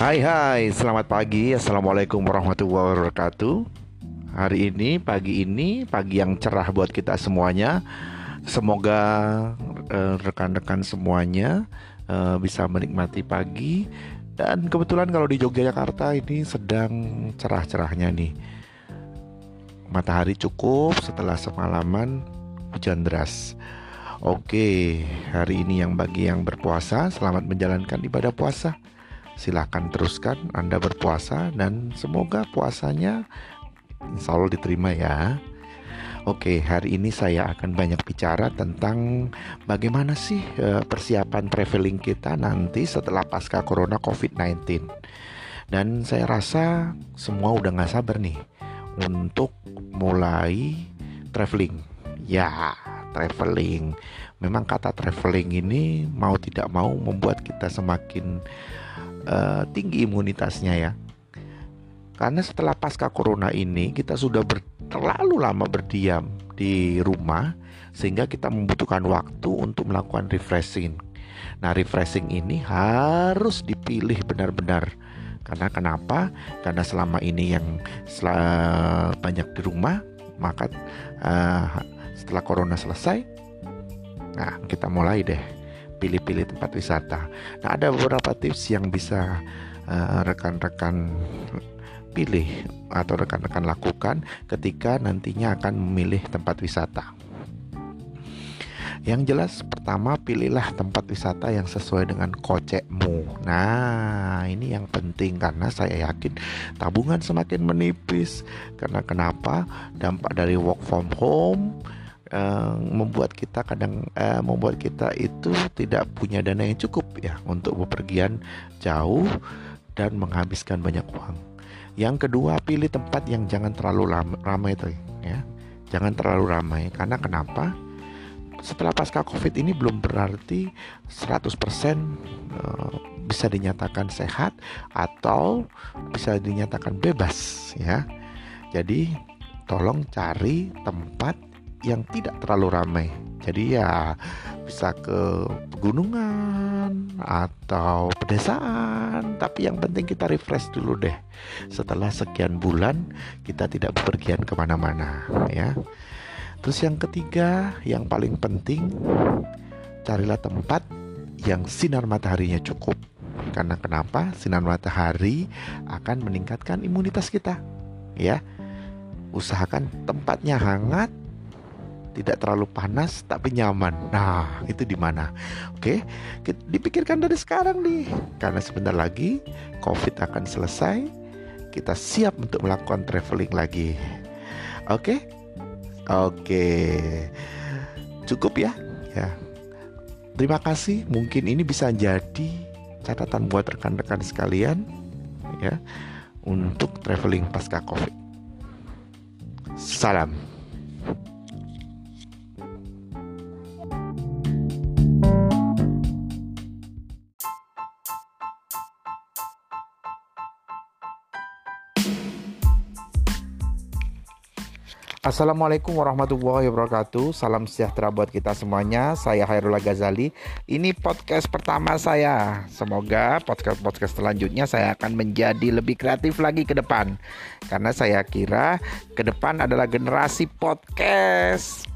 Hai hai, selamat pagi. Assalamualaikum warahmatullahi wabarakatuh. Hari ini, pagi ini, pagi yang cerah buat kita semuanya. Semoga eh, rekan-rekan uh, semuanya uh, bisa menikmati pagi. Dan kebetulan kalau di Yogyakarta ini sedang cerah-cerahnya nih. Matahari cukup setelah semalaman hujan deras. Oke, hari ini yang bagi yang berpuasa, selamat menjalankan ibadah puasa silahkan teruskan Anda berpuasa dan semoga puasanya insya Allah diterima ya. Oke, hari ini saya akan banyak bicara tentang bagaimana sih eh, persiapan traveling kita nanti setelah pasca corona COVID-19. Dan saya rasa semua udah gak sabar nih untuk mulai traveling. Ya, traveling. Memang kata traveling ini mau tidak mau membuat kita semakin uh, tinggi imunitasnya ya. Karena setelah pasca corona ini kita sudah ber, terlalu lama berdiam di rumah sehingga kita membutuhkan waktu untuk melakukan refreshing. Nah, refreshing ini harus dipilih benar-benar. Karena kenapa? Karena selama ini yang banyak di rumah, maka uh, setelah corona selesai, nah kita mulai deh pilih-pilih tempat wisata. Nah, ada beberapa tips yang bisa eh, rekan-rekan uh, pilih atau rekan-rekan lakukan ketika nantinya akan memilih tempat wisata. Yang jelas pertama pilihlah tempat wisata yang sesuai dengan kocekmu. Nah, ini yang penting karena saya yakin tabungan semakin menipis. Karena kenapa? Dampak dari work from home uh, membuat kita kadang uh, membuat kita itu tidak punya dana yang cukup ya untuk bepergian jauh dan menghabiskan banyak uang. Yang kedua, pilih tempat yang jangan terlalu ramai itu ya. Jangan terlalu ramai karena kenapa? Setelah pasca Covid ini belum berarti 100% eh, bisa dinyatakan sehat atau bisa dinyatakan bebas ya. Jadi tolong cari tempat yang tidak terlalu ramai. Jadi ya bisa ke pegunungan atau pedesaan, tapi yang penting kita refresh dulu deh. Setelah sekian bulan kita tidak bepergian ke mana-mana, ya. Terus yang ketiga, yang paling penting, carilah tempat yang sinar mataharinya cukup. Karena kenapa? Sinar matahari akan meningkatkan imunitas kita, ya. Usahakan tempatnya hangat tidak terlalu panas tapi nyaman. Nah, itu di mana? Oke, dipikirkan dari sekarang nih. Karena sebentar lagi Covid akan selesai, kita siap untuk melakukan traveling lagi. Oke? Oke. Cukup ya? Ya. Terima kasih. Mungkin ini bisa jadi catatan buat rekan-rekan sekalian ya untuk traveling pasca Covid. Salam. Assalamualaikum warahmatullahi wabarakatuh. Salam sejahtera buat kita semuanya. Saya Hairullah Ghazali. Ini podcast pertama saya. Semoga podcast-podcast selanjutnya Saya akan menjadi lebih kreatif lagi ke depan. Karena saya kira ke depan adalah generasi podcast